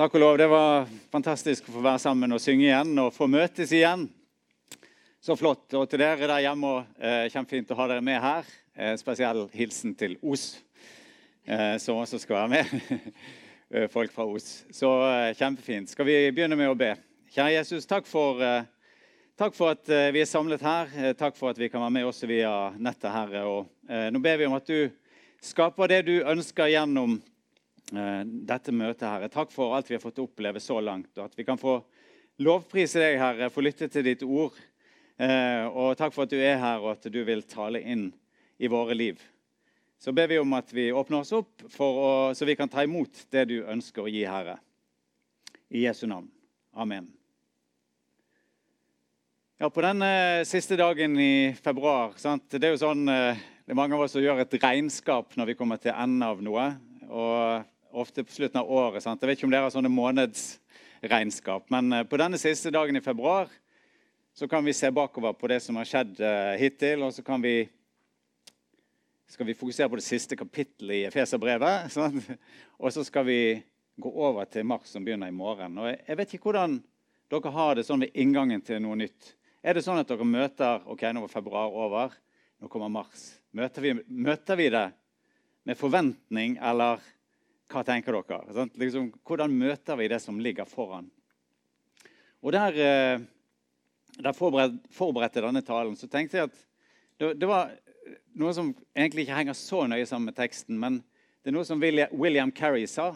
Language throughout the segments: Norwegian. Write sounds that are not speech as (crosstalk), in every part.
Takk og lov. Det var fantastisk å få være sammen og synge igjen og få møtes igjen. Så flott. Og til dere der hjemme eh, kjempefint å ha dere med her. Eh, spesiell hilsen til Os, eh, som også skal være med. (laughs) Eh, folk fra Os. Så eh, kjempefint. Skal vi begynne med å be? Kjære Jesus, takk for, eh, takk for at vi er samlet her. Takk for at vi kan være med også via nettet, Herre. Og, nå ber vi om at du skaper det du ønsker gjennom dette møtet, Herre. Takk for alt vi har fått oppleve så langt, og at vi kan få lovprise deg, Herre, få lytte til ditt ord. Eh, og takk for at du er her, og at du vil tale inn i våre liv. Så ber vi om at vi åpner oss opp å, så vi kan ta imot det du ønsker å gi, Herre. I Jesu navn. Amen. Ja, På denne siste dagen i februar sant? Det er jo sånn, eh, det er mange av oss som gjør et regnskap når vi kommer til enden av noe. Og ofte på slutten av året. Sant? Jeg vet ikke om dere har sånne månedsregnskap. Men eh, på denne siste dagen i februar så kan vi se bakover på det som har skjedd eh, hittil. Og så kan vi, skal vi fokusere på det siste kapittelet i Efeserbrevet. (laughs) Sant? Og så skal vi gå over til mars, som begynner i morgen. Og jeg vet ikke hvordan dere har det sånn ved inngangen til noe nytt. Er det sånn at dere møter ok, nå var februar over, nå kommer mars? Møter vi, møter vi det med forventning, eller hva tenker dere? Liksom, hvordan møter vi det som ligger foran? Og der, eh, der forberedte denne talen, så tenkte jeg at det, det, var noe som egentlig ikke henger så nøye sammen med teksten, men det er noe som William, Carey sa,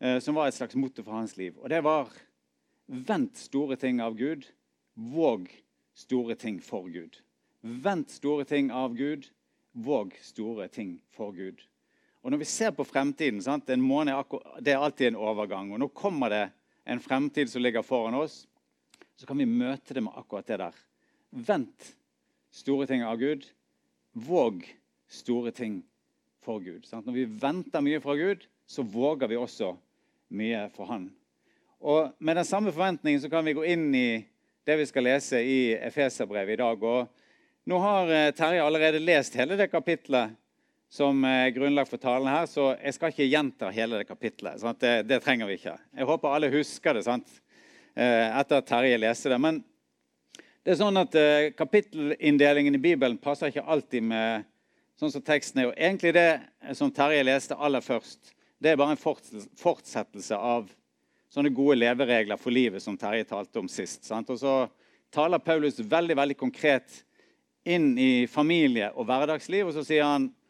eh, som var et slags motto for hans liv. Og det var Vent store ting av Gud, våg store ting for Gud. Vent store ting av Gud, våg store ting for Gud. Og Når vi ser på fremtiden sant? En måned det er alltid en overgang. Og nå kommer det en fremtid som ligger foran oss. Så kan vi møte det med akkurat det der. Vent store ting av Gud. Våg store ting for Gud. Sant? Når vi venter mye fra Gud, så våger vi også mye for Han. Og Med den samme forventningen så kan vi gå inn i det vi skal lese i Efeserbrevet i dag. Og nå har eh, Terje allerede lest hele det kapitlet som er grunnlag for talen her, så jeg skal ikke gjenta hele det kapitlet. Det, det trenger vi ikke. Jeg håper alle husker det sant? Eh, etter at Terje leste det. Men det er sånn at eh, kapittelinndelingen i Bibelen passer ikke alltid med sånn som teksten er. Og egentlig det som Terje leste aller først, det er bare en fortsettelse av sånne gode leveregler for livet som Terje talte om sist. Sant? Og så taler Paulus veldig veldig konkret inn i familie og hverdagsliv. Og så sier han eh,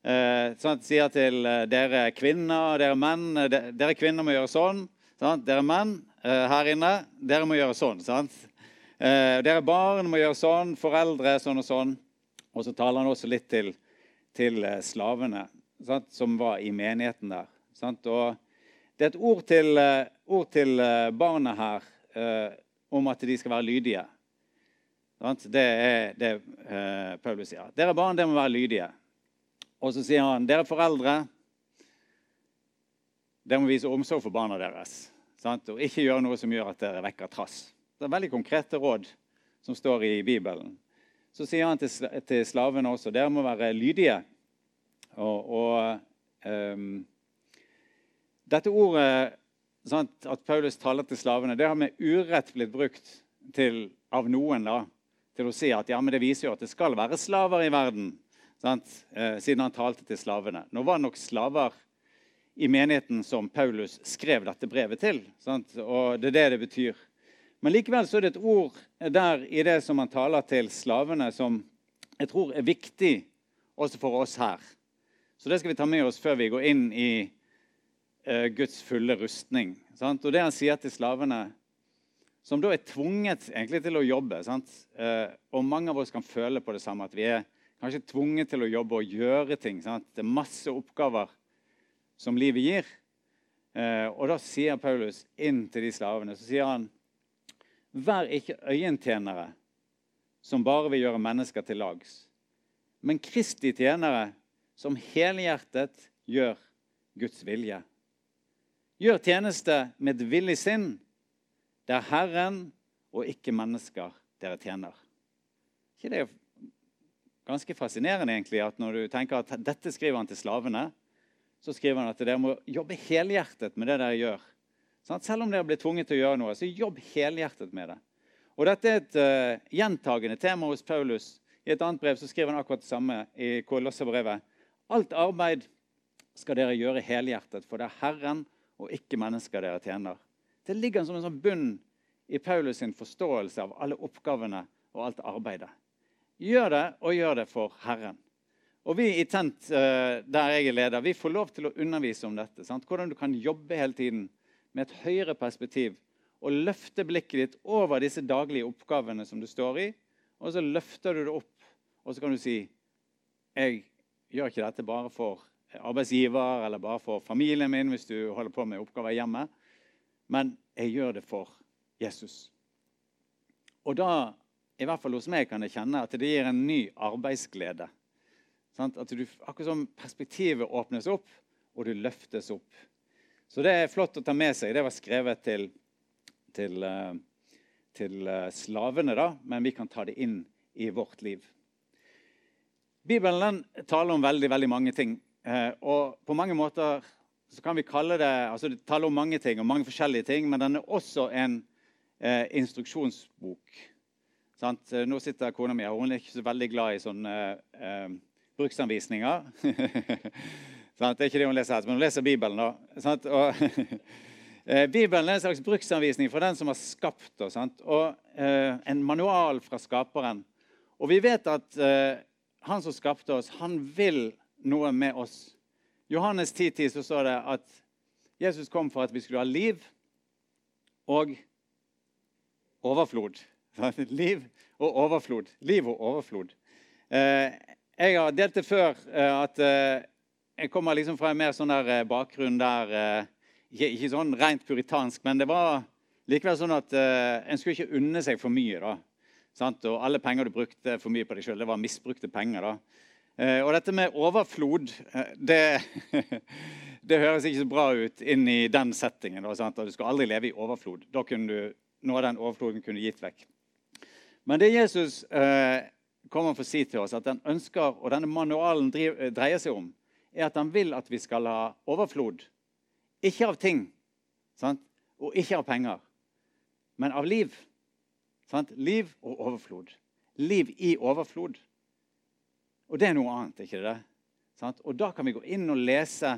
sånn, sier til eh, dere kvinner og dere menn eh, Dere kvinner må gjøre sånn. Sant? Dere menn her inne, dere må gjøre sånn. Eh, dere barn må gjøre sånn. Foreldre sånn og sånn. Og så taler han også litt til, til slavene sant? som var i menigheten der. Sant? Det er et ord til, ord til barna her om at de skal være lydige. Det er det Paulus sier. Dere barn dere må være lydige. Og så sier han dere foreldre dere må vise omsorg for barna deres. Sant? Og ikke gjøre noe som gjør at dere vekker trass. Det er veldig konkrete råd som står i Bibelen. Så sier han til, slavene også dere må være lydige. Og, og um, dette ordet sant, at Paulus taler til slavene, det har med urett blitt brukt til, av noen da, til å si at ja, men det viser jo at det skal være slaver i verden. Eh, siden han talte til slavene. Nå var det nok slaver i menigheten som Paulus skrev dette brevet til. Sant? Og det er det det betyr. Men likevel så er det et ord der i det som han taler til slavene, som jeg tror er viktig også for oss her. Så det skal vi ta med oss før vi går inn i Eh, Guds fulle rustning. Sant? Og det han sier til slavene, som da er tvunget egentlig til å jobbe eh, Og mange av oss kan føle på det samme, at vi er kanskje tvunget til å jobbe og gjøre ting. Sant? Det er masse oppgaver som livet gir. Eh, og da sier Paulus inn til de slavene så sier han, Vær ikke øyentjenere som bare vil gjøre mennesker til lags, men Kristi tjenere som helhjertet gjør Guds vilje. Gjør tjeneste med et villig sinn. Det er Herren og ikke mennesker dere tjener. ikke det ganske fascinerende egentlig, at når du tenker at dette skriver han til slavene, så skriver han at dere må jobbe helhjertet med det dere gjør. Sant? Selv om dere blir tvunget til å gjøre noe, så jobb helhjertet med det. Og Dette er et uh, gjentagende tema hos Paulus. I et annet brev så skriver han akkurat det samme i Kolossebrevet. Alt arbeid skal dere gjøre helhjertet, for det er Herren og ikke mennesker dere tjener. Det ligger som en sånn bunn i Paulus sin forståelse av alle oppgavene og alt arbeidet. Gjør det, og gjør det for Herren. Og Vi i Tent, eh, der jeg er leder, vi får lov til å undervise om dette. Sant? Hvordan du kan jobbe hele tiden med et høyere perspektiv og løfte blikket ditt over disse daglige oppgavene som du står i. Og så løfter du det opp, og så kan du si jeg gjør ikke dette bare for arbeidsgiver eller bare for familien min hvis du holder på med oppgaver hjemme, men jeg gjør det for Jesus. Og da, i hvert fall hos meg, kan jeg kjenne at det gir en ny arbeidsglede. Sant? At du, akkurat som perspektivet åpnes opp, og du løftes opp. Så det er flott å ta med seg. Det var skrevet til, til, eh, til eh, slavene, da, men vi kan ta det inn i vårt liv. Bibelen taler om veldig, veldig mange ting. Eh, og på mange måter så kan vi kalle det altså Det taler om mange ting, og mange forskjellige ting, men den er også en eh, instruksjonsbok. Sant? Nå sitter kona mi her, hun er ikke så veldig glad i sånne eh, bruksanvisninger. (laughs) det er ikke det hun leser her, men hun leser Bibelen. da. Og, (laughs) eh, Bibelen er en slags bruksanvisning for den som har skapt oss. Og eh, en manual fra skaperen. Og vi vet at eh, han som skapte oss, han vil noe med oss. Johannes 10, 10 så står det at Jesus kom for at vi skulle ha liv og overflod. (laughs) Liv og overflod. Liv og overflod. Eh, jeg har delt det før eh, at eh, jeg kommer liksom fra en mer sånn der bakgrunn der ikke, sånn rent puritansk, men det var likevel sånn at en skulle ikke unne seg for mye. da. Og alle penger du brukte for mye på deg sjøl, det var misbrukte penger. da. Og dette med overflod, det, (laughs) det høres ikke så bra ut inn i den settingen. Da? Du skal aldri leve i overflod. Da kunne du, noe av den overfloden kunne gitt vekk. Men det Jesus eh, kommer for å si til oss at den ønsker, og denne manualen dreier seg om, er at han vil at vi skal ha overflod. Ikke av ting sant? og ikke av penger, men av liv. Sant? Liv og overflod. Liv i overflod. Og det er noe annet, ikke det? Sant? Og da kan vi gå inn og lese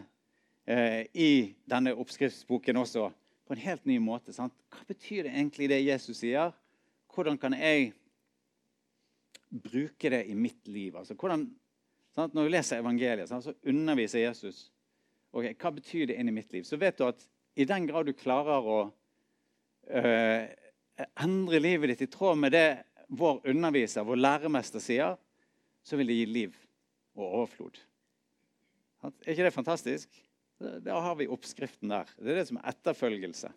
eh, i denne oppskriftsboken også på en helt ny måte. Sant? Hva betyr det egentlig det Jesus sier? Hvordan kan jeg bruke det i mitt liv. Altså, hvordan, sant? Når du leser evangeliet, sant? så underviser Jesus okay, hva betyr det inn i mitt liv. Så vet du at i den grad du klarer å øh, endre livet ditt i tråd med det vår underviser, vår læremester, sier, så vil det gi liv og overflod. Er ikke det fantastisk? Da har vi oppskriften der. Det er det som er etterfølgelse.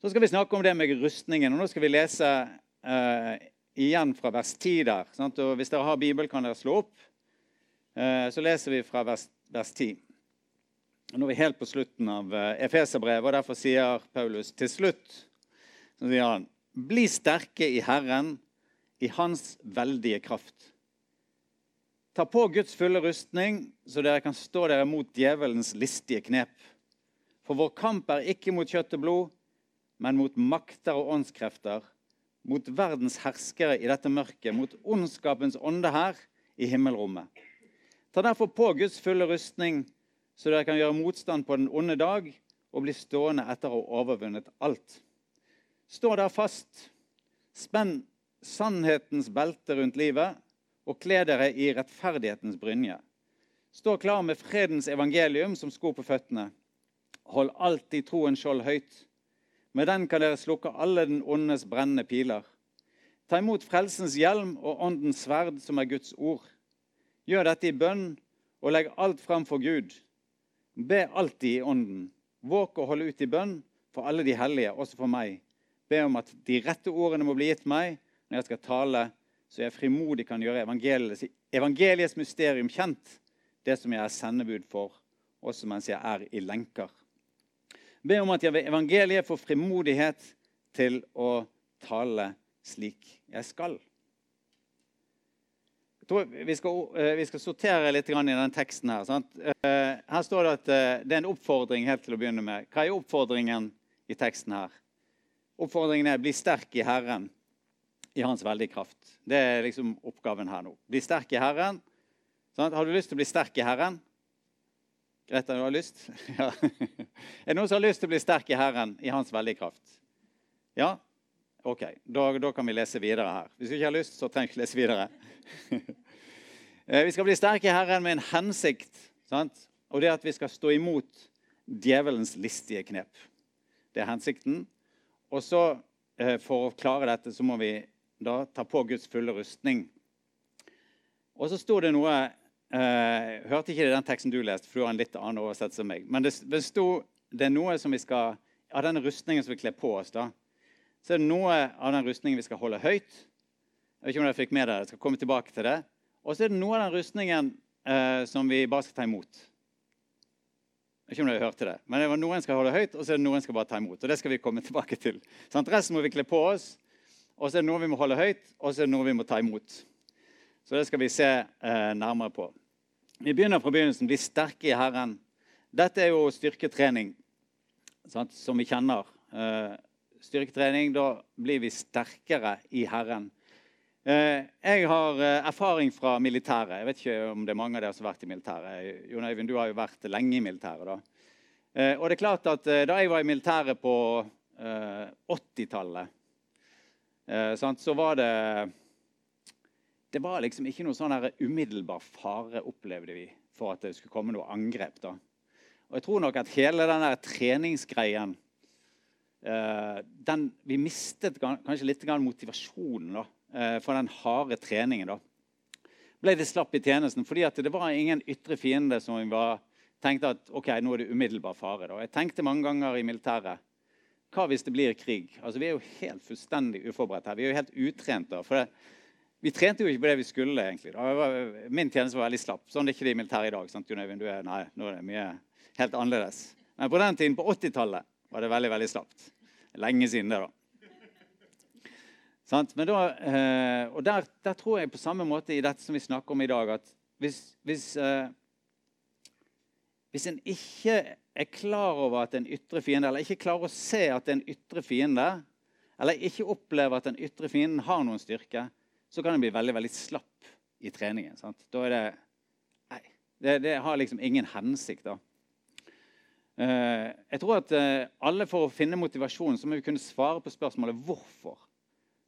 Så skal vi snakke om det med rustningen. og Nå skal vi lese uh, igjen fra vers 10 der. Sant? Og hvis dere har Bibel, kan dere slå opp. Uh, så leser vi fra vers, vers 10. Og nå er vi helt på slutten av uh, Efeserbrevet, og derfor sier Paulus til slutt så sier han, Bli sterke i Herren, i Hans veldige kraft. Ta på Guds fulle rustning, så dere kan stå dere mot djevelens listige knep. For vår kamp er ikke mot kjøtt og blod, men mot makter og åndskrefter mot verdens herskere i dette mørket, mot ondskapens ånde her i himmelrommet. Ta derfor på Guds fulle rustning, så dere kan gjøre motstand på den onde dag og bli stående etter å ha overvunnet alt. Stå der fast, spenn sannhetens belte rundt livet og kle dere i rettferdighetens brynje. Stå klar med fredens evangelium som sko på føttene. Hold alltid troen skjold høyt med den kan dere slukke alle den åndes brennende piler. Ta imot frelsens hjelm og åndens sverd, som er Guds ord. Gjør dette i bønn og legg alt fram for Gud. Be alltid i ånden. Våk og hold ut i bønn for alle de hellige, også for meg. Be om at de rette ordene må bli gitt meg når jeg skal tale, så jeg frimodig kan gjøre evangeliets, evangeliets mysterium kjent, det som jeg er sendebud for, også mens jeg er i lenker. Be om at jeg ved evangeliet får frimodighet til å tale slik jeg skal. tror vi skal, eh, vi skal sortere litt i den teksten her. Sant? Eh, her står det at eh, det er en oppfordring helt til å begynne med. Hva er oppfordringen i teksten her? Oppfordringen er 'bli sterk i Herren' i Hans veldige kraft. Det er liksom oppgaven her nå. Bli sterk i Herren. Sant? Har du lyst til å bli sterk i Herren? Greta, du har lyst? (laughs) Ja. Er det noen som har lyst til å bli sterk i Herren i Hans veldige kraft? Ja? OK. Da, da kan vi lese videre her. Hvis du ikke har lyst, så trenger du ikke lese videre. (laughs) Eh, vi skal bli sterke i Herren med en hensikt. Sant? Og det er at vi skal stå imot djevelens listige knep. Det er hensikten. Og så, eh, for å klare dette, så må vi da ta på Guds fulle rustning. Og så sto det noe eh, Hørte ikke det den teksten du leste, for du har en litt annen oversettelse enn meg. Men det, det sto det er noe som vi skal Av den rustningen som vi kler på oss, da, så er det noe av den rustningen vi skal holde høyt. Jeg vet ikke om dere fikk med dere, jeg skal komme tilbake til det. Og så er det noe av den rustningen uh, som vi bare skal ta imot. Jeg vet ikke om dere hørte det, men det var Noen skal holde høyt, og så er det noen skal bare ta imot. Og det skal vi komme (laughs) tilbake til. Sånn, resten må vi kle på oss, og så er det noe vi må holde høyt, og så er det noe vi må ta imot. Så det skal vi se uh, nærmere på. Vi begynner fra begynnelsen. Bli sterke i Herren. Dette er jo styrketrening, sant, som vi kjenner. Eh, styrketrening, da blir vi sterkere i Herren. Eh, jeg har eh, erfaring fra militæret. Jeg vet ikke om det er mange av dere som har vært i militæret. Jon Øyvind, du har jo vært lenge i militæret. da. Og det er klart at Da jeg var i militæret på 80-tallet, så var det Det var liksom ikke noe sånn umiddelbar fare, opplevde vi, for at det skulle komme noe angrep. da. Og jeg tror nok at hele den der treningsgreien den, Vi mistet kanskje litt motivasjonen da, Eh, for den harde treningen. da. Ble det slapp i tjenesten fordi at det var ingen ytre fiende som var, tenkte at ok, nå er det umiddelbar fare. da. Jeg tenkte mange ganger i militæret hva hvis det blir krig? Altså, Vi er jo helt fullstendig uforberedt her. Vi er jo helt utrent. da, for det, Vi trente jo ikke på det vi skulle. egentlig. Var, min tjeneste var veldig slapp. Sånn er ikke det i militæret i dag. sant, Jon Øyvind? Nei, nå er det mye helt annerledes. Men på den tiden, på 80-tallet, var det veldig veldig slapt. Lenge siden det, da. Da, eh, og der, der, tror jeg på samme måte i dette som vi snakker om i dag, at hvis, hvis, eh, hvis en ikke er klar over at en ytre fiende, eller ikke klarer å se at det en ytre fiende, eller ikke opplever at den ytre fienden har noen styrke, så kan en bli veldig veldig slapp i treningen. Sant? Da er det Nei. Det, det, har liksom ingen hensikt. da. Eh, jeg tror at eh, alle For å finne motivasjon så må vi kunne svare på spørsmålet hvorfor.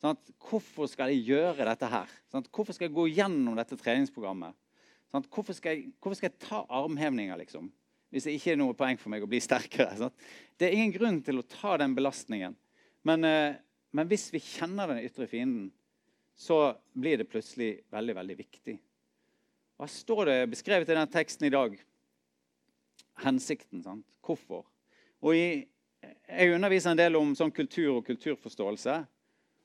Sant? hvorfor skal jeg gjøre dette her? Sant? hvorfor skal jeg gå gjennom dette treningsprogrammet? Hvorfor, skal jeg, hvorfor, skal jeg, ta armhevninger, liksom? Hvis det ikke er noe poeng for meg å bli sterkere. (laughs) Sant? Det er ingen grunn til å ta den belastningen. Men, eh, men, hvis vi kjenner den ytre fienden, så blir det plutselig veldig, veldig viktig. Hva står det beskrevet i den teksten i dag? Hensikten. Sant? Hvorfor? Og i, jeg underviser en del om sånn kultur og kulturforståelse.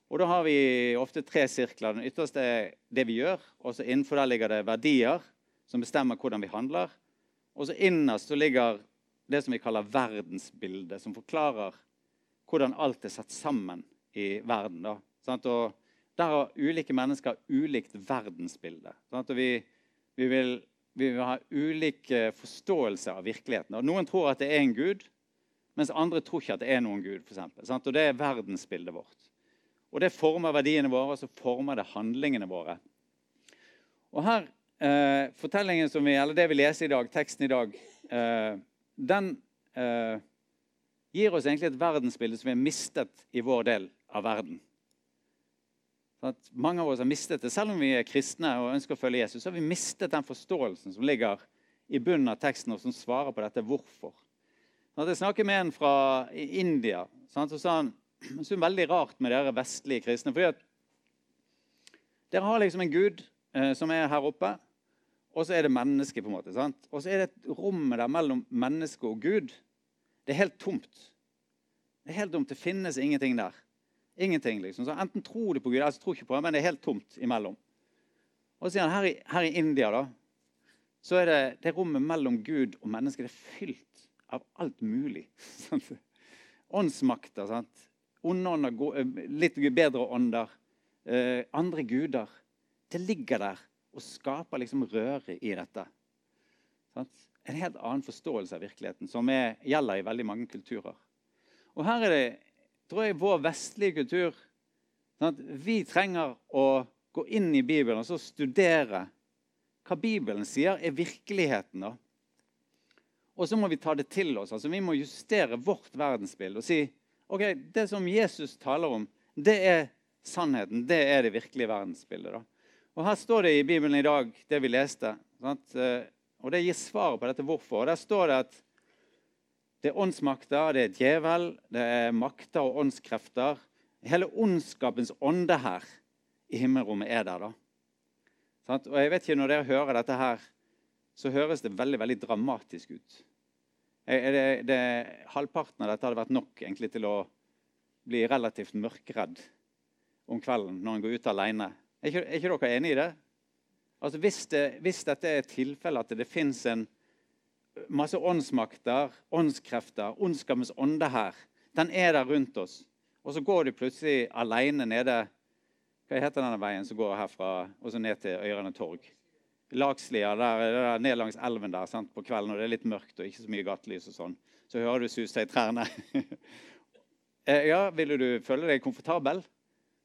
Og da har vi ofte tre sirkler. Den ytterste er det vi gjør. og så Innenfor der ligger det verdier som bestemmer hvordan vi handler. Og så innerst så ligger det som vi kaller verdensbildet, som forklarer hvordan alt er satt sammen i verden. Da. Og der har ulike mennesker ulikt verdensbilde. Og vi, vi, vil, vi, vil, ha ulik forståelse av virkeligheten. Og noen tror at det er en gud, mens andre tror ikke at det er noen gud. For eksempel, og det er verdensbildet vårt. Og det former verdiene våre, og så former det handlingene våre. Og her, eh, fortellingen som vi, eller Det vi leser i dag, teksten i dag, eh, den eh, gir oss egentlig et verdensbilde som vi har mistet i vår del av verden. At mange av oss har mistet det. Selv om vi er kristne og ønsker å følge Jesus, så har vi mistet den forståelsen som ligger i bunnen av teksten, og som svarer på dette hvorfor. Når jeg snakket med en fra India. Sånn, så sa han det er veldig rart med dere vestlige kristne. fordi at Dere har liksom en gud eh, som er her oppe, og så er det mennesket. på en måte, sant? Og så er det et rom der mellom menneske og Gud. Det er helt tomt. Det er helt tomt. Det finnes ingenting der. Ingenting, liksom. Så Enten tror du på Gud, eller så tror du ikke på ham, men det er helt tomt imellom. Og så sier han, her i, her i India da, så er det, det rommet mellom Gud og mennesket det er fylt av alt mulig. (laughs) Åndsmakter. sant? onde ånder, eh, litt bedre ånder, eh, andre guder. Det ligger der. og skaper liksom røre i dette. Sant? En helt annen forståelse av virkeligheten, som er, gjelder i veldig mange kulturer. Og her er det, tror jeg, vår vestlige kultur sant? Vi trenger å gå inn i Bibelen og så studere hva Bibelen sier er virkeligheten. da. Og så må vi ta det til oss. altså Vi må justere vårt verdensbilde og si ok, det som Jesus taler om, det er sannheten. Det er det virkelige verdensbildet. da. Og Her står det i Bibelen i dag, det vi leste. Sant? Eh, og Det gir svaret på dette hvorfor. Og Der står det at det er åndsmakter, det er djevel, det er makter og åndskrefter. Hele ondskapens ånde her i himmelrommet er der. da. Og jeg vet ikke, Når dere hører dette her, så høres det veldig veldig dramatisk ut. Det, det, halvparten av dette hadde vært nok egentlig til å bli relativt mørkredd om kvelden når en går ut alene. Er ikke, er ikke dere enig i det? Altså hvis, det, hvis dette er tilfellet at det fins en masse åndsmakter, åndskrefter, ondskapens ånde her, den er der rundt oss, og så går du plutselig alene nede Hva heter denne veien som går herfra og så ned til Øyrene torg? Lagslia, der, der, ned langs elven der sant, på kvelden, og det er litt mørkt og ikke så mye gatelys og sånn. Så hører du suse i trærne. (laughs) Eh, ja, Ville du føle deg komfortabel?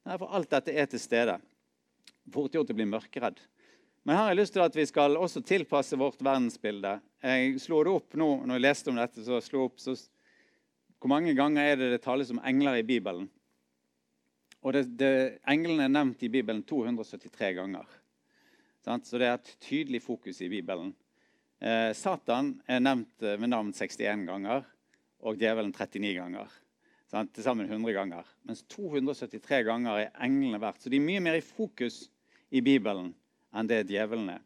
Nei, for alt dette er til stede. Fort gjort å bli mørkeredd. Men her har jeg lyst til at vi skal også tilpasse vårt verdensbilde. Jeg slo det opp nå når jeg leste om dette. så slo opp, så Hvor mange ganger er det det tales om engler i Bibelen? Og det, det, Englene er nevnt i Bibelen 273 ganger. Så det er et tydelig fokus i Bibelen. Eh, Satan er nevnt med ved navn 61 ganger og djevelen 39 ganger. Sant? Til sammen 100 ganger. Mens 273 ganger er englene verdt. Så de er mye mer i fokus i Bibelen enn det djevelen er.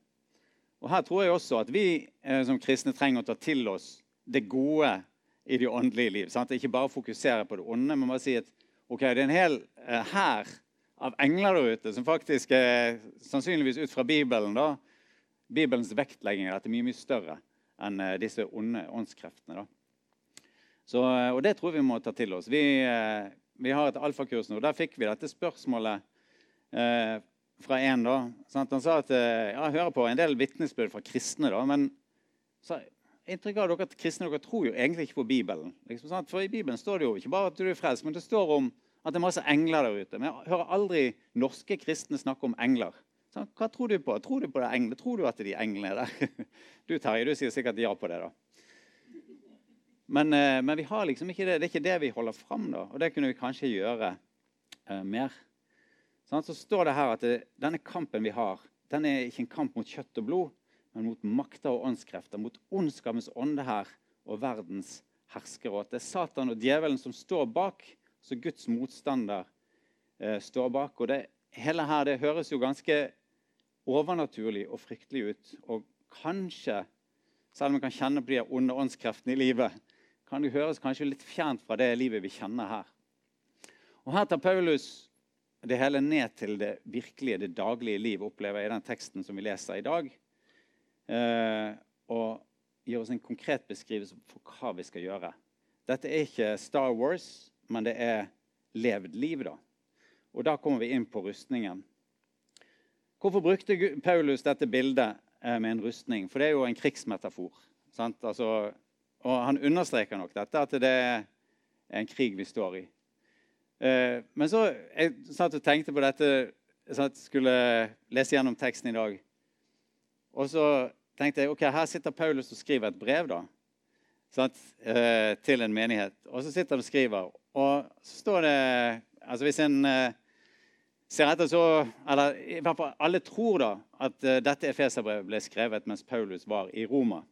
Og Her tror jeg også at vi eh, som kristne trenger å ta til oss det gode i det åndelige liv. Sant? Ikke bare fokusere på det onde, men bare si at okay, det er en hel eh, hær av engler der ute som faktisk er sannsynligvis ut fra Bibelen da, Bibelens vektlegging er mye mye større enn eh, disse onde åndskreftene. da. Så, og det tror vi må ta til oss. Vi, vi har et alfakurs nå. Der fikk vi dette spørsmålet eh, fra en. da. Sant? Han sa at eh, ja, jeg hører på en del vitnesbyrd fra kristne. da, men så, inntrykk av dere at kristne dere tror jo egentlig ikke på Bibelen. Liksom, sant? For I Bibelen står det jo ikke bare at du er frelst, men det står om at det er masse engler der ute. Men jeg hører aldri norske kristne snakke om engler. Sant? hva tror du på? Tror du på det englene? Tror du at de englene er der? (laughs) Du Terje, du sier sikkert ja på det. da. Men, eh, men, vi har liksom ikke det. det er ikke det vi holder fram. da, Og det kunne vi kanskje gjøre uh, mer. Så står det her at denne kampen vi har, den er ikke en kamp mot kjøtt og blod, men mot makter og åndskrefter. Mot ondskapens ånde her og verdens herskere. det er Satan og djevelen som står bak, så Guds motstander eh, står bak. Og det hele her det høres jo ganske overnaturlig og fryktelig ut. Og kanskje, selv om vi kan kjenne på de onde åndskreftene i livet, kan det høres kanskje litt fjernt fra det livet vi kjenner her. Og Her tar Paulus det hele ned til det virkelige, det daglige liv, opplever jeg i den teksten som vi leser i dag. Eh, og gir oss en konkret beskrivelse for hva vi skal gjøre. Dette er ikke Star Wars, men det er levd liv. da. Og Da kommer vi inn på rustningen. Hvorfor brukte Paulus dette bildet eh, med en rustning? For det er jo en krigsmetafor. Sant? Altså, og han understreker nok dette, at det er en krig vi står i. Eh, men så jeg satt og tenkte på dette jeg skulle lese gjennom teksten i dag. Og så tenkte jeg ok, her sitter Paulus og skriver et brev da, sant, eh, til en menighet. Og så sitter han og skriver. Og så står det altså Hvis en eh, ser etter, så Eller i hvert fall alle tror da at dette Efeserbrevet ble skrevet mens Paulus var i Roma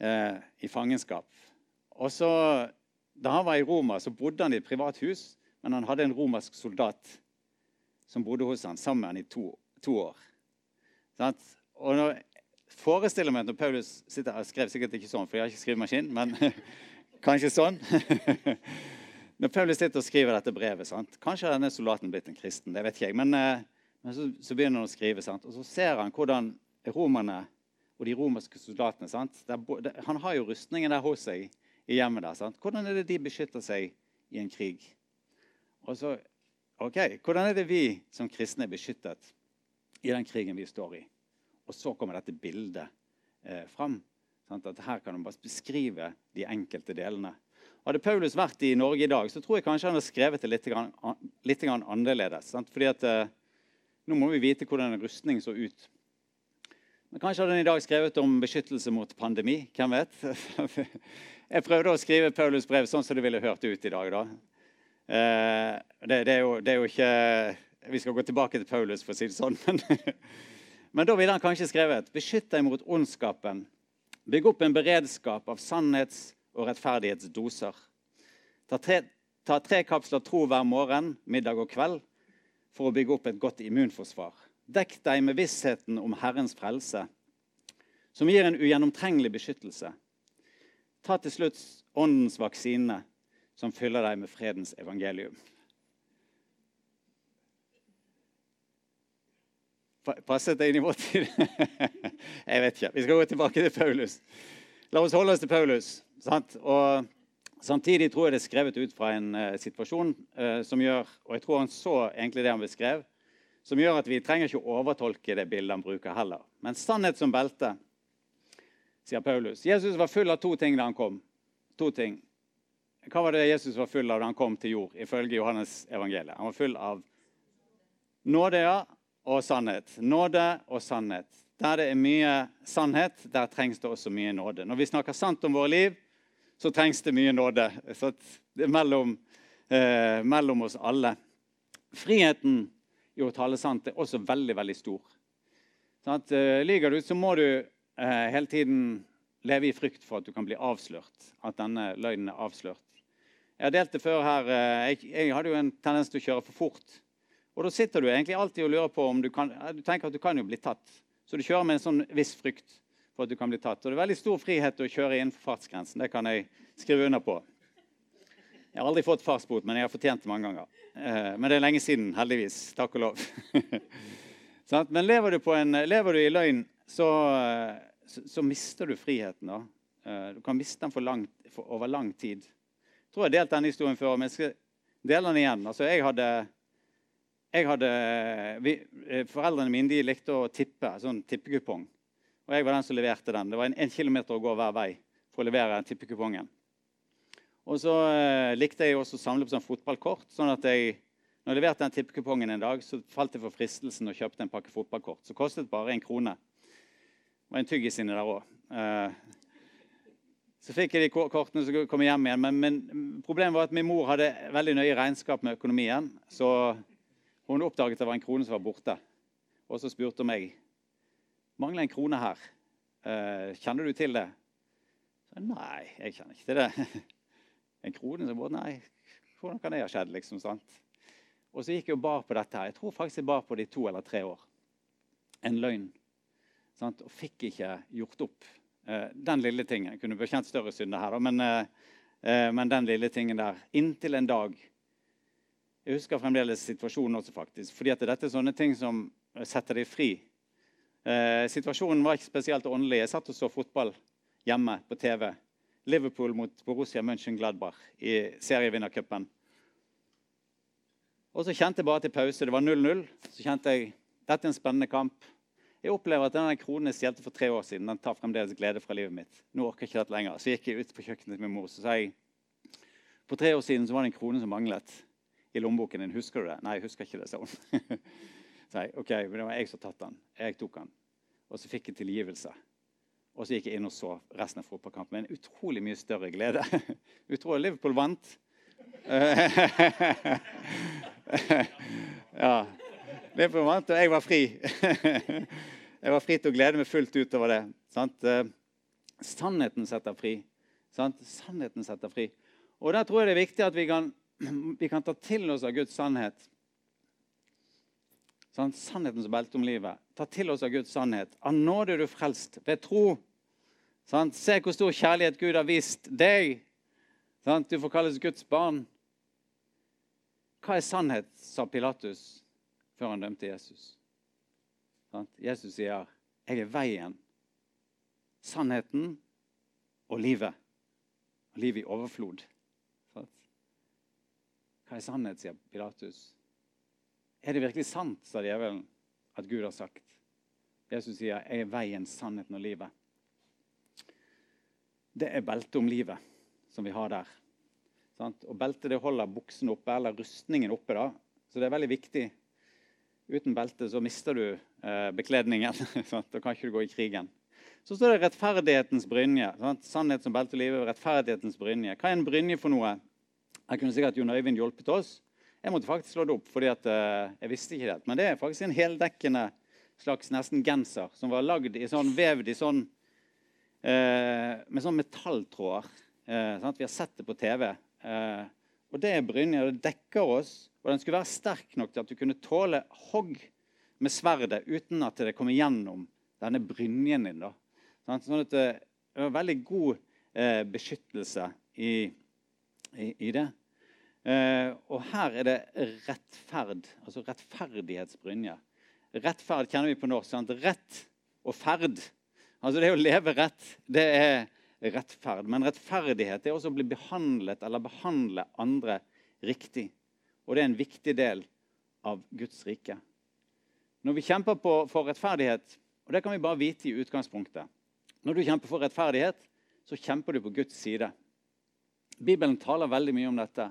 eh, i fangenskap. Og så, Da han var i Roma, så bodde han i et privat hus, men han hadde en romersk soldat som bodde hos han sammen i to, to år. Sånn? Og når, forestiller meg når Paulus sitter, Jeg skrev sikkert ikke sånn, for jeg har ikke skrivemaskin, men (laughs) kanskje sånn. (laughs) når Paulus sitter og skriver dette brevet sant? Kanskje har denne soldaten blitt en kristen. det vet ikke jeg, Men, eh, men så, så, begynner han å skrive, sant? og så ser han hvordan romerne og de romerske soldatene. Der, han har jo rustningen der hos seg i hjemmet. der. Sant? Hvordan er det de beskytter seg i en krig? Og så, ok, Hvordan er det vi som kristne er beskyttet i den krigen vi står i. Og så kommer dette bildet eh, fram. Sant? At her kan man bare beskrive de enkelte delene. Hadde Paulus vært i Norge i dag, så tror jeg kanskje han hadde skrevet det litt, grann, litt grann annerledes. Sant? Fordi at eh, nå må vi vite hvordan en rustning så ut. Kanskje hadde han i dag skrevet om beskyttelse mot pandemi. Hvem vet? (laughs) Jeg prøvde å skrive Paulus brev sånn som det ville hørt ut i dag. da. Eh, det, det, er jo, det, er jo, ikke Vi skal gå tilbake til Paulus, for å si det sånn. Men, (laughs) men da ville han kanskje skrevet Beskytt deg mot ondskapen. Bygg opp en beredskap av sannhets- og rettferdighetsdoser. Ta tre, ta tre kapsler tro hver morgen, middag og kveld for å bygge opp et godt immunforsvar. Dekk deg med vissheten om Herrens frelse, som gir en ugjennomtrengelig beskyttelse. Ta til slutt åndens vaksine, som fyller deg med fredens evangelium. Passet det inn i vår tid? (laughs) Jeg vet ikke. Vi skal gå tilbake til Paulus. La oss holde oss til Paulus. Sant? Og Samtidig tror jeg det er skrevet ut fra en uh, situasjon uh, som gjør og jeg tror han så egentlig det han beskrev, som gjør at vi trenger ikke å overtolke det bildet han bruker heller. Men sannhet som belte, sier Paulus. Jesus var full av to ting da han kom. To ting. Hva var det Jesus var full av da han kom til jord, ifølge Johannes evangeliet? Han var full av nåde og sannhet. Nåde og sannhet. Der det er mye sannhet, der trengs det også mye nåde. Når vi snakker sant om våre liv, så trengs det mye nåde. Så det er mellom, eh, mellom oss alle. Friheten i å tale sant er også veldig veldig stor. Sånn at, uh, Lyver du, så må du uh, hele tiden leve i frykt for at du kan bli avslørt. At denne løgnen er avslørt. Jeg har delt det før her. Uh, jeg, jeg, hadde jo en tendens til å kjøre for fort. Og da sitter du egentlig alltid og lurer på om du kan Du tenker at du kan jo bli tatt. Så du kjører med en sånn viss frykt for at du kan bli tatt. Og det er veldig stor frihet å kjøre innenfor fartsgrensen. Det kan jeg skrive under på. Jeg har aldri fått fartsbot, men jeg har fortjent det mange ganger. Eh, men det er lenge siden, heldigvis. Takk og lov. (laughs) men lever du, en, lever du i løgn, så, så, mister du friheten. Da. Eh, du kan miste den for lang, for over lang tid. Jeg tror jeg har delt denne historien før, men jeg skal dele den igjen. Altså, jeg hadde, jeg hadde vi, eh, Foreldrene mine de likte å tippe, sånn tippekupong. Og jeg var den som leverte den. Det var en, en kilometer å gå hver vei for å levere tippekupongen. Og så eh, likte jeg også å samle på sånn fotballkort. sånn at jeg, når jeg leverte den tippekupongen en dag, så falt jeg for fristelsen og kjøpte en pakke fotballkort. Så kostet bare en krone. Det var en tyggis inni der òg. Eh, så fikk jeg de kortene som kom hjem igjen. Men, men, problemet var at min mor hadde veldig nøye regnskap med økonomien. Så hun oppdaget det var en krone som var borte. Og så spurte hun meg mangler en krone her. Uh, kjenner du til det? Så, nei, jeg kjenner ikke til det. (laughs) en krone som bare Nei, hvordan kan det ha skjedd? liksom, sant? Og så gikk jeg og bar på dette. her. Jeg tror faktisk jeg bar på det i to eller tre år. En løgn. Sant? Og fikk ikke gjort opp uh, den lille tingen. Jeg kunne bekjent større synder her, da, men, uh, men, den lille tingen der. Inntil en dag Jeg husker fremdeles situasjonen også, faktisk. fordi at dette er sånne ting som setter deg fri Eh, situasjonen var ikke spesielt åndelig. Jeg satt og så fotball hjemme på TV. Liverpool mot Borussia Mönchengladbach i serievinnercupen. Og så kjente jeg bare til pause. Det var 0-0. Så kjente jeg dette er en spennende kamp. Jeg opplever at denne kronen jeg stjelte for tre år siden, den tar fremdeles glede fra livet mitt. Nå orker jeg ikke dette lenger. Så gikk jeg ut på kjøkkenet til min mor så sa jeg, for tre år siden så var det en krone som manglet i lommeboken din. Husker du det? Nei, jeg husker ikke det, sa hun. (laughs) Så jeg, ok, men Det var jeg som tatt den. Jeg tok den. Og så fikk jeg tilgivelse. Og så gikk jeg inn og så resten av fotballkampen med en utrolig mye større glede. (laughs) Utrolig. Liverpool vant. (laughs) ja. Liverpool vant, og jeg var fri. (laughs) jeg var fri til å glede meg fullt ut over det. Sant? Eh, sannheten setter fri. Sant? Sannheten setter fri. Og der tror jeg det er viktig at vi kan, (clears throat) vi kan ta til oss av Guds sannhet Sånn, sannhetens belte om livet. Ta til oss av Guds sannhet. Av nåde er du frelst ved tro. Sånn, se hvor stor kjærlighet Gud har vist deg. Sånn, du får kalles Guds barn. Hva er sannhet, sa Pilatus før han dømte Jesus. Sånn, Jesus sier, 'Jeg er veien, sannheten og livet.' Og livet i overflod. Sånn. Hva er sannhet, sier Pilatus. Er det virkelig sant, sa djevelen, at Gud har sagt. Jesus sier 'Jeg er veien, sannheten og livet'. Det er beltet om livet som vi har der. Sant? Og Beltet det holder buksen oppe, eller rustningen oppe. da. Så det er veldig viktig. Uten belte så mister du eh, bekledningen. (laughs) da kan ikke du gå i krigen. Så står det 'rettferdighetens brynje'. Sant? Sannhet som belte livet, rettferdighetens brynje. Hva er en brynje for noe? Jeg kunne sikkert Jon Øyvind hjulpet oss. Jeg måtte faktisk slå det opp, fordi at, uh, jeg visste ikke det. Men det er faktisk en heldekkende slags nesten genser som var lagd i sånn, vevd i sånn uh, med sånn metalltråder. Uh, vi har sett det på TV. og det er brynja. Det dekker oss. Og den skulle være sterk nok til at du kunne tåle hogg med sverdet uten at det kommer gjennom denne brynjen din. Da. Sånn at det var veldig god beskyttelse i, i, i det. Uh, og her er det rettferd, altså rettferdighetsbrynje. Rettferd kjenner vi på norsk. Sant? Rett og ferd. Altså det å leve rett, det er rettferd. Men rettferdighet er også å bli behandlet eller behandle andre riktig. Og det er en viktig del av Guds rike. Når vi kjemper på, for rettferdighet, og det kan vi bare vite i utgangspunktet Når du kjemper for rettferdighet, så kjemper du på Guds side. Bibelen taler veldig mye om dette.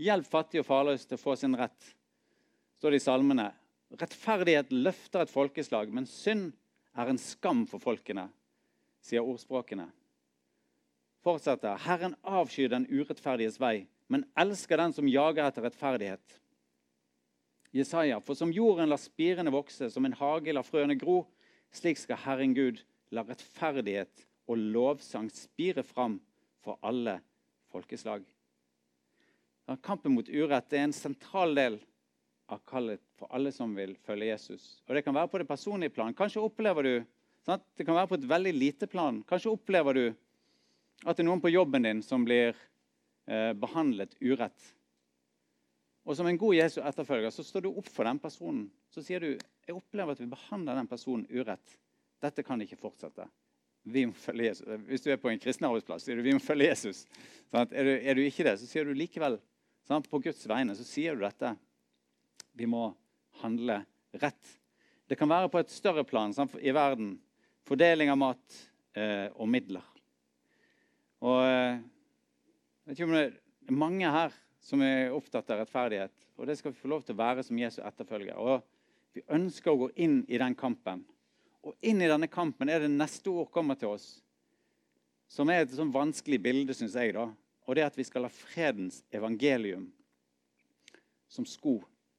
Hjelp fattige og farløse til å få sin rett, står det i salmene. Rettferdighet løfter et folkeslag, men synd er en skam for folkene, sier ordspråkene. Fortsetter. Herren avskyr den urettferdiges vei, men elsker den som jager etter rettferdighet. Jesaja, for som jorden lar spirene vokse, som en hage lar frøene gro, slik skal Herren Gud la rettferdighet og lovsang spire fram for alle folkeslag. Kampen mot urett er en sentral del av kallet for alle som vil følge Jesus. Og Det kan være på det personlige plan. Kanskje opplever du sant? Det kan være på et veldig lite plan. Kanskje opplever du at det er noen på jobben din som blir eh, behandlet urett. Og Som en god Jesu etterfølger så står du opp for den personen. Så sier du jeg opplever at vi behandler den personen urett. Dette kan ikke fortsette. Vi må følge Jesus. Hvis du er på en kristen arbeidsplass, sier du vi må følge Jesus. Sånn er, du, er, du, ikke det, så sier du likevel sånn, på Guds vegne så sier du dette. Vi må handle rett. Det kan være på et større plan sant? i verden. Fordeling av mat eh, og midler. Og eh, jeg vet ikke om det er mange her som er opptatt av rettferdighet. Og det skal vi få lov til å være som Jesu etterfølger. Og vi ønsker å gå inn i den kampen. Og inn i denne kampen er det neste ord kommer til oss, som er et sånn vanskelig bilde, syns jeg. da, Og det er at vi skal ha fredens evangelium som sko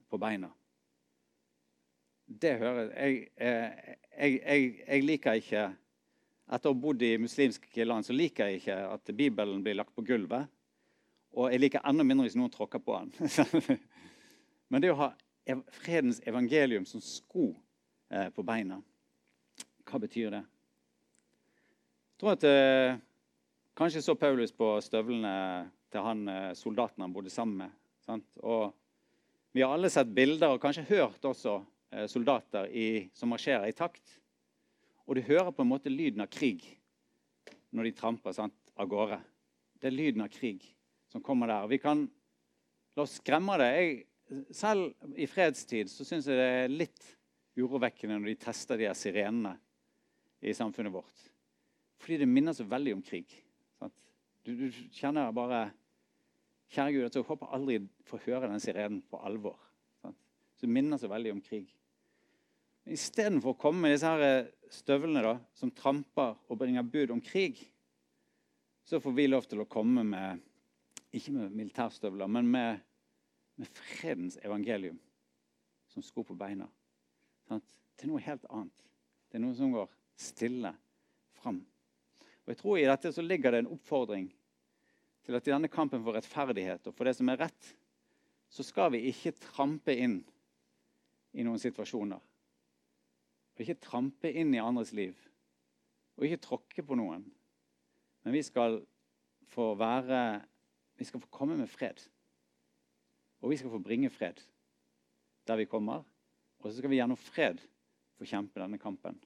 på beina. Det hører jeg, jeg, jeg, jeg liker ikke Etter å ha bodd i muslimske land så liker jeg ikke at Bibelen blir lagt på gulvet. Og jeg liker enda mindre hvis noen tråkker på den. (laughs) Men det å ha fredens evangelium som sko eh, på beina hva betyr det? Jeg tror at eh, Kanskje så Paulus på støvlene til han eh, soldaten han bodde sammen med. Sant? Og Vi har alle sett bilder og kanskje hørt også eh, soldater i, som marsjerer i takt. Og du hører på en måte lyden av krig når de tramper sant, av gårde. Det er lyden av krig som kommer der. Vi kan la oss skremme det. Jeg, selv i fredstid så syns jeg det er litt urovekkende når de tester de her sirenene i samfunnet vårt. Fordi det minner så veldig om krig. Du, du, kjenner bare Kjære Gud, at jeg håper aldri får høre den sirenen på alvor. Sant? Så det minner så veldig om krig. Men Istedenfor å komme med disse her eh, støvlene da, som tramper og bringer bud om krig, så får vi lov til å komme med ikke med militærstøvler, men med, med fredens evangelium som sko på beina. Sant? Er noe helt annet. Det er noe som går stille fram. Og jeg tror I dette så ligger det en oppfordring til at i denne kampen for rettferdighet og for det som er rett, så skal vi ikke trampe inn i noen situasjoner. Og ikke trampe inn i andres liv. Og ikke tråkke på noen. Men vi skal få være Vi skal få komme med fred. Og vi skal få bringe fred der vi kommer. Og så skal vi gjennom fred få kjempe denne kampen.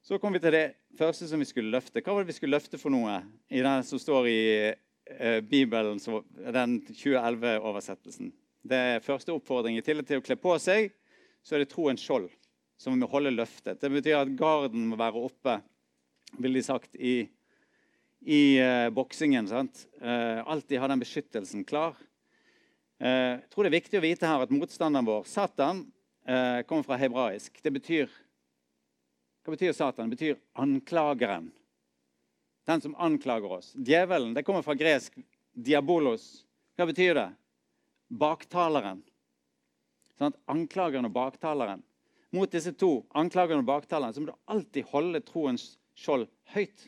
Så kom vi til det første som vi skulle løfte. Hva var det vi skulle løfte for noe i det som står i uh, Bibelen, den 2011-oversettelsen? Det er første oppfordring. I tillegg til å kle på seg, så er det troens skjold som vi må holde løftet. Det betyr at garden må være oppe, vil de sagt, i, i uh, boksingen. sant? Uh, alltid ha den beskyttelsen klar. Uh, jeg tror det er viktig å vite her at motstanderen vår, Satan, kommer fra hebraisk. Det betyr Hva betyr Satan? Det betyr anklageren. Den som anklager oss. Djevelen det kommer fra gresk diabolos. Hva betyr det? Baktaleren. Sånn, anklageren og baktaleren. Mot disse to, anklageren og baktaleren, så må du alltid holde troens skjold høyt.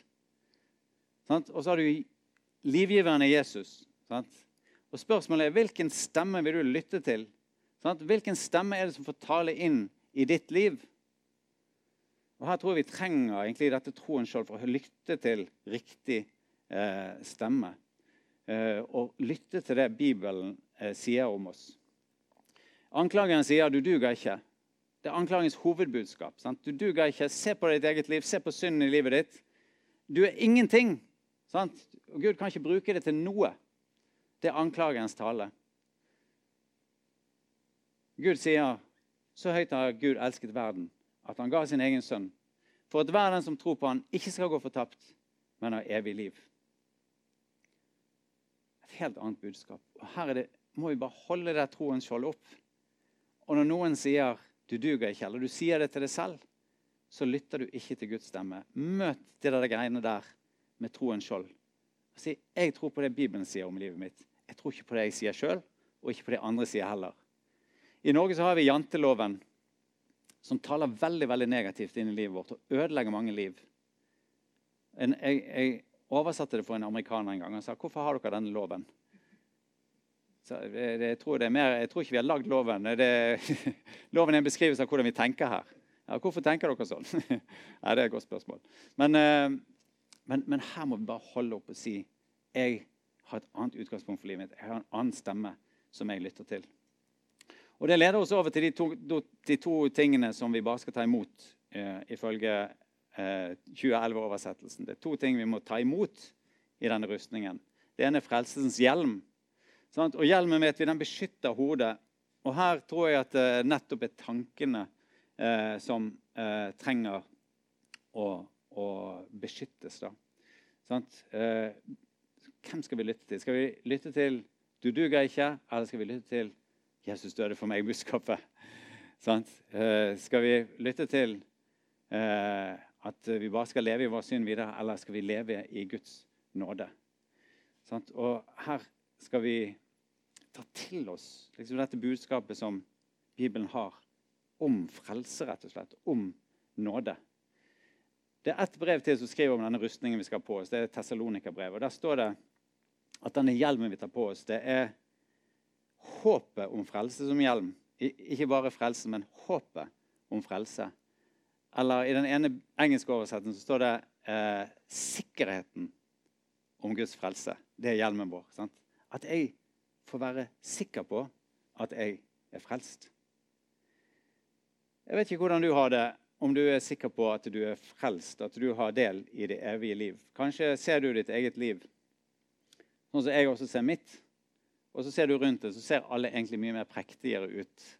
Sånn, og så har du livgiveren i Jesus. Sånn. Og Spørsmålet er hvilken stemme vil du lytte til? Sånn, hvilken stemme er det som får tale inn i ditt liv? Og Her tror jeg vi trenger egentlig dette troen sjøl for å lytte til riktig eh, stemme. Eh, og lytte til det Bibelen eh, sier om oss. Anklageren sier 'du duger ikke'. Det er anklagens hovedbudskap. Sant? Du duger ikke. Se på ditt eget liv. Se på synden i livet ditt. Du er ingenting. Sant? Og Gud kan ikke bruke det til noe. Det er anklagerens tale. Gud sier så høyt har Gud elsket verden at han ga sin egen sønn, for at hver den som tror på han ikke skal gå fortapt, men ha evig liv Et helt annet budskap. Og Her det, må vi bare holde det troens skjold opp. Og når noen sier 'du duger ikke', eller du sier det til deg selv, så lytter du ikke til Guds stemme. Møt de der greiene der med troens skjold. Si 'jeg tror på det Bibelen sier om livet mitt'. Jeg tror ikke på det jeg sier sjøl, og ikke på det andre sier heller. I Norge så har vi janteloven, som taler veldig veldig negativt inn i livet vårt og ødelegger mange liv. En, jeg, jeg, oversatte det for en amerikaner en gang og sa hvorfor har dere denne loven. Så det, jeg, tror mer, jeg, tror ikke vi har lagd loven. Det, (laughs) loven er en beskrivelse av hvordan vi tenker her. Ja, hvorfor tenker dere sånn? (laughs) Ja, Det er et godt spørsmål. Men, eh, men, men, her må vi bare holde opp og si jeg har et annet utgangspunkt for livet mitt. Jeg har en annen stemme som jeg lytter til. Og Det leder oss over til de to, de to tingene som vi bare skal ta imot, eh, ifølge 2011-oversettelsen. Eh, det er to ting vi må ta imot i denne rustningen. Det ene er frelsesens hjelm. Sant? Og Hjelmen vet vi, den beskytter hodet. Og Her tror jeg at det eh, nettopp er tankene eh, som eh, trenger å, å beskyttes. da. Eh, hvem skal vi lytte til? Skal vi lytte til 'du duger ikke', eller skal vi lytte til 'Jesus døde for meg'-budskapet? Sånn? skal vi lytte til eh, at vi bare skal leve i vår synd videre, eller skal vi leve i Guds nåde? Og her skal vi ta til oss liksom dette budskapet som Bibelen har om frelse, rett og slett. Om nåde. Det er ett brev til som skriver om denne rustningen vi skal ha på oss. Det er Tessalonika-brevet. Der står det at denne hjelmen vi tar på oss, det er håpet om frelse som hjelm. Ikke bare frelse, men håpet om frelse. Eller i den ene engelske oversetten så står det eh, 'sikkerheten om Guds frelse'. Det er hjelmen vår. Sant? At jeg får være sikker på at jeg er frelst. Jeg vet ikke hvordan du har det, om du er sikker på at du er frelst, at du har del i det evige liv. Kanskje ser du ditt eget liv sånn som jeg også ser mitt. Og så ser du rundt det, så ser alle egentlig mye mer prektigere ut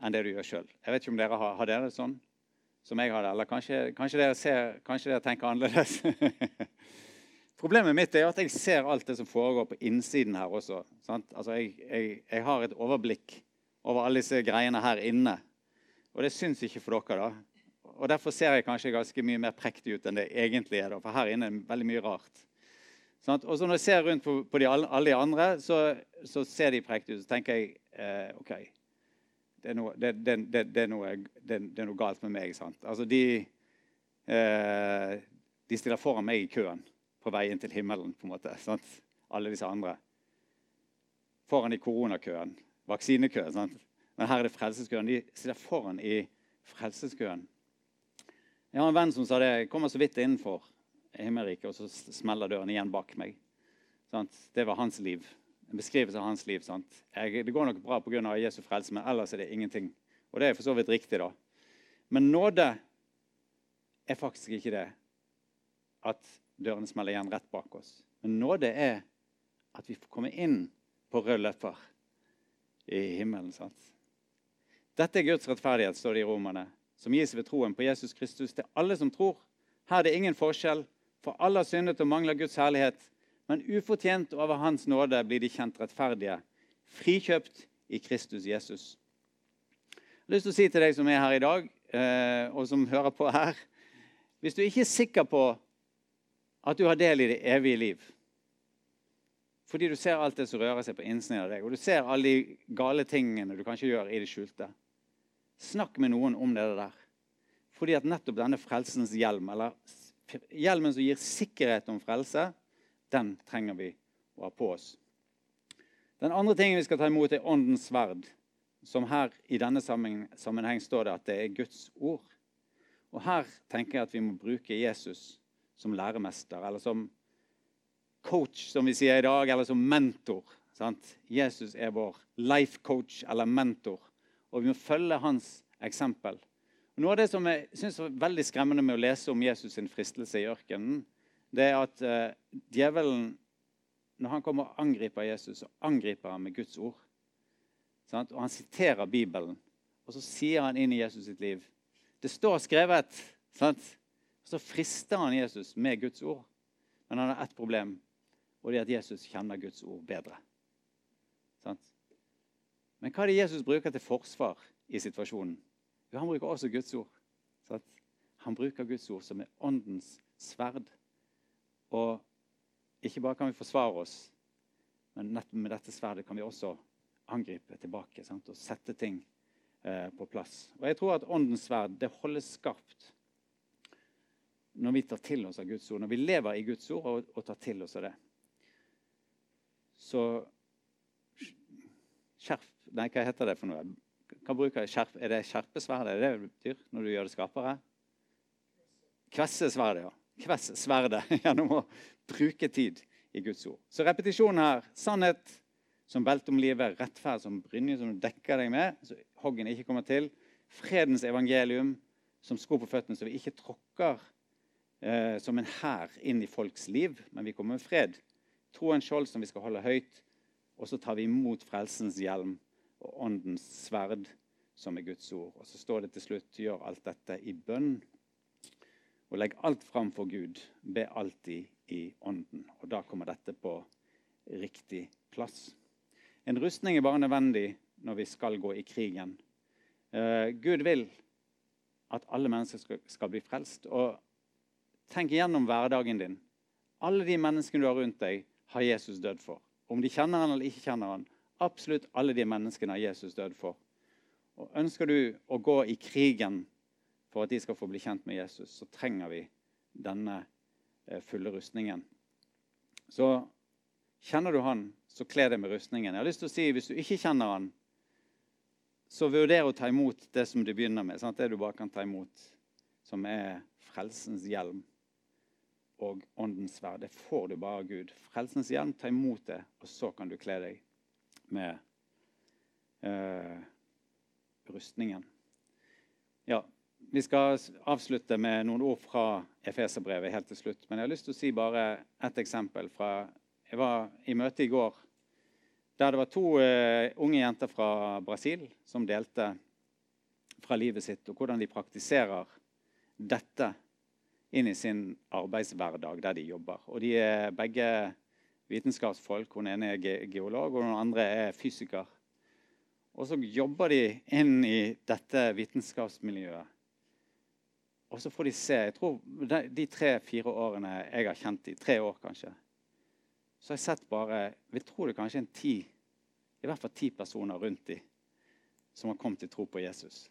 enn det du gjør sjøl. Jeg vet ikke om dere har, har dere det sånn? som jeg har det. Eller kanskje, kanskje, dere, ser, kanskje dere tenker annerledes. (laughs) Problemet mitt er at jeg ser alt det som foregår på innsiden her også. Altså, jeg, jeg, jeg, har et overblikk over alle disse greiene her inne. Og det syns ikke for dere. da. Og Derfor ser jeg kanskje ganske mye mer prektig ut enn det egentlig er. da, For her inne er det veldig mye rart. Sånn, og så Når jeg ser rundt på, på de, alle de andre, så, så ser de prektige ut. Så tenker jeg eh, OK, det er, noe, det, det, er noe, det, er noe, galt med meg. sant? Altså, de, eh, de stiller foran meg i køen på vei inn til himmelen. på en måte, sant? Alle disse andre. Foran i koronakøen, vaksinekøen. sant? Men her er det frelseskøen. De stiller foran i frelseskøen. Jeg har en venn som sa det. Jeg kommer så vidt innenfor himmelriket, og så smeller døren igjen bak meg. Sant? Det var hans liv en beskrivelse av hans liv. Jeg, det går nok bra pga. Jesu frelse, men ellers er det ingenting. Og det er for så vidt riktig, da. Men nåde er faktisk ikke det at dørene smeller igjen rett bak oss. Men nåde er at vi får komme inn på rød løper i himmelen. sant? Dette er Guds rettferdighet, står det i Romerne, som gis ved troen på Jesus Kristus til alle som tror. Her er det ingen forskjell, for alle har syndet og mangler Guds herlighet. Men ufortjent over Hans nåde blir de kjent rettferdige, frikjøpt i Kristus Jesus. Jeg har lyst til å si til deg som er her i dag, eh, og som hører på her Hvis du ikke er sikker på at du har del i det evige liv fordi du ser alt det som rører seg på innsiden av deg, og du ser alle de gale tingene du kanskje gjør i det skjulte. Snakk med noen om det der. Fordi at nettopp denne frelsens hjelm, eller hjelmen som gir sikkerhet om frelse, den trenger vi å ha på oss. Den andre tingen vi skal ta imot, er åndens sverd. Som her i denne sammenheng står det at det er Guds ord. Og her tenker jeg at vi må bruke Jesus som læremester, eller som coach, som vi sier i dag, eller som mentor. Sant? Jesus er vår life coach eller mentor, og vi må følge hans eksempel. Og noe av det som jeg synes er veldig skremmende med å lese om Jesus' sin fristelse i ørkenen, det er at uh, djevelen, når han kommer og angriper Jesus, så angriper han med Guds ord. Sant? Og han siterer Bibelen, og så sier han inn i Jesus sitt liv. Det står skrevet. Sant? Så frister han Jesus med Guds ord. Men han har ett problem og det er at Jesus kjenner Guds ord bedre. Sant? Men hva er det Jesus bruker til forsvar i situasjonen? Han bruker også Guds ord. Sant? Han bruker Guds ord som er åndens sverd. Og ikke bare kan vi forsvare oss, men med dette sverdet kan vi også angripe tilbake sant? og sette ting eh, på plass. Og jeg tror at åndens sverd det holdes skarpt når vi tar til oss av Guds ord, når vi lever i Guds ord og, og tar til oss av det. Så skjerf Nei, hva heter det for noe? Hva bruker? Skjerp, er det skjerpesverdet? Er det det betyr når du gjør det skapere? Kvessesverdet, ja. Kvessesverdet gjennom (laughs) å bruke tid i Guds ord. Så repetisjonen her. Sannhet som belte om livet, rettferd som brynje som du dekker deg med, så hoggen ikke kommer til. Fredens evangelium som sko på føttene, så vi ikke tråkker eh, som en hær inn i folks liv, men vi kommer med fred troens skjold som vi skal holde høyt. Og så tar vi imot frelsens hjelm og åndens sverd, som er Guds ord. Og så står det til slutt gjør alt dette i bønn. Og legg alt fram for Gud. Be alltid i ånden. Og da kommer dette på riktig plass. En rustning er bare nødvendig når vi skal gå i krigen. Uh, Gud vil at alle mennesker skal, skal bli frelst. Og tenk igjennom hverdagen din. Alle de menneskene du har rundt deg, har Jesus dødd for. Om de kjenner han eller ikke kjenner han. Absolutt alle de menneskene har Jesus dødd for. Og Ønsker du å gå i krigen for at de skal få bli kjent med Jesus, så trenger vi denne eh, fulle rustningen. Så kjenner du han, så kle deg med rustningen. Jeg har lyst til å si, Hvis du ikke kjenner han, så vurder å ta imot det som du begynner med. Sant? Det du bare kan ta imot, som er frelsens hjelm og åndens sverd. Det får du bare av Gud. Frelsens hjelm, ta imot det, og så kan du kle deg med uh, rustningen. Ja, Vi skal avslutte med noen ord fra Efeserbrevet helt til slutt. Men jeg har lyst til å si bare ett eksempel fra Jeg var i møte i går der det var to uh, unge jenter fra Brasil som delte fra livet sitt, og hvordan de praktiserer dette inn i sin arbeidshverdag der de jobber. Og de er begge vitenskapsfolk. Hun ene er geolog, og den andre er fysiker. Og så jobber de inn i dette vitenskapsmiljøet. Og så får de se jeg tror De tre-fire årene jeg har kjent de, tre år kanskje, så har jeg sett bare Vi tror det kanskje en ti, i hvert fall ti personer rundt de som har kommet til tro på Jesus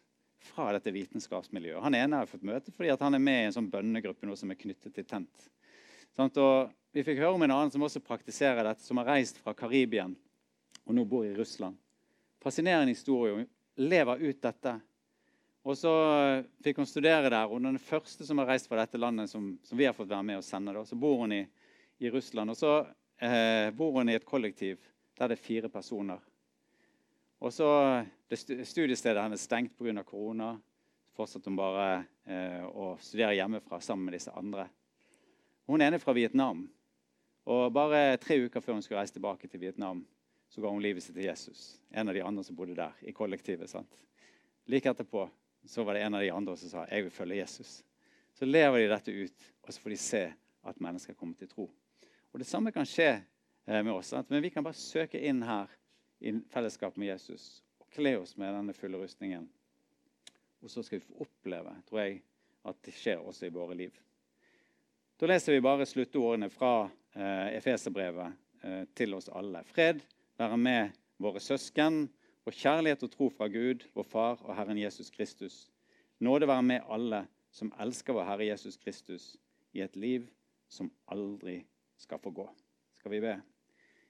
fra dette vitenskapsmiljøet. Han ene har fått møte fordi han er med i en sånn bønnegruppe nå som er knyttet til Tent. Sånn, vi fikk høre om en annen som også praktiserer dette, som har reist fra Karibien og nå bor i Russland. Fascinerende historie. Hun lever ut dette. Og så fikk hun studere der. Hun er den første som har reist fra dette landet som, som vi har fått være med og sende. Da. Så bor hun i, i Russland. Og så eh, bor hun i et kollektiv der det er fire personer. Og så Studiestedet hennes stengt pga. korona. Fortsatte hun bare eh, å studere hjemmefra sammen med disse andre. Hun ene er fra Vietnam. Og Bare tre uker før hun skulle reise tilbake til Vietnam, så ga hun livet sitt til Jesus. En av de andre som bodde der i kollektivet. sant? like etterpå så var det en av de andre som sa jeg vil følge Jesus. Så lever de dette ut, og så får de se at mennesker kommer til tro. Og Det samme kan skje eh, med oss. men vi kan bare søke inn her i fellesskap med Jesus og kle oss med denne fulle rustningen. Og så skal vi få oppleve, tror jeg, at det skjer også i våre liv. Da leser vi bare sluttordene fra eh, Efeserbrevet eh, til oss alle. Fred være med våre søsken og kjærlighet og tro fra Gud, vår Far og Herren Jesus Kristus. Nåde være med alle som elsker vår Herre Jesus Kristus i et liv som aldri skal få gå. Skal vi be?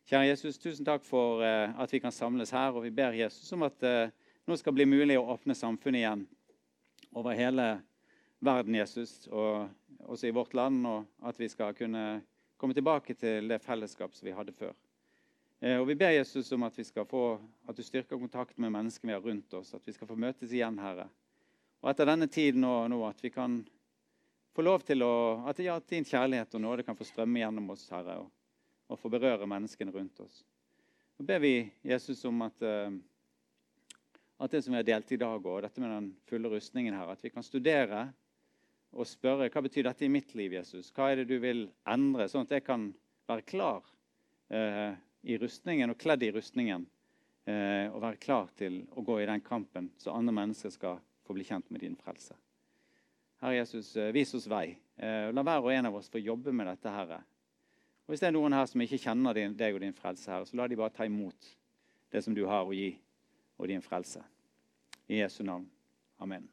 Kjære Jesus, tusen takk for uh, at vi kan samles her. Og vi ber Jesus om at det nå skal bli mulig å åpne samfunnet igjen over hele verden, Jesus, og også i vårt land. Og at vi skal kunne komme tilbake til det fellesskap som vi hadde før. Uh, og Vi ber Jesus om at, vi skal få, at du styrker kontakten med menneskene vi har rundt oss. At vi skal få møtes igjen, Herre. Og etter denne tiden nå, nå at vi kan få lov til å, at ja, din kjærlighet og nåde kan få strømme gjennom oss, Herre, og, og få berøre menneskene rundt oss. Så ber vi Jesus om at, uh, at det som vi har delt i dag, og dette med den fulle rustningen her, at vi kan studere og spørre hva betyr dette i mitt liv, Jesus? Hva er det du vil endre, sånn at jeg kan være klar uh, i rustningen og kledd i rustningen eh, og være klar til å gå i den kampen så andre mennesker skal få bli kjent med din frelse. Herre Jesus, eh, vis oss vei. Eh, la hver og en av oss få jobbe med dette. Herre. Og Hvis det er noen her som ikke kjenner deg og din frelse, herre, så la de bare ta imot det som du har å gi, og din frelse. I Jesu navn. Amen.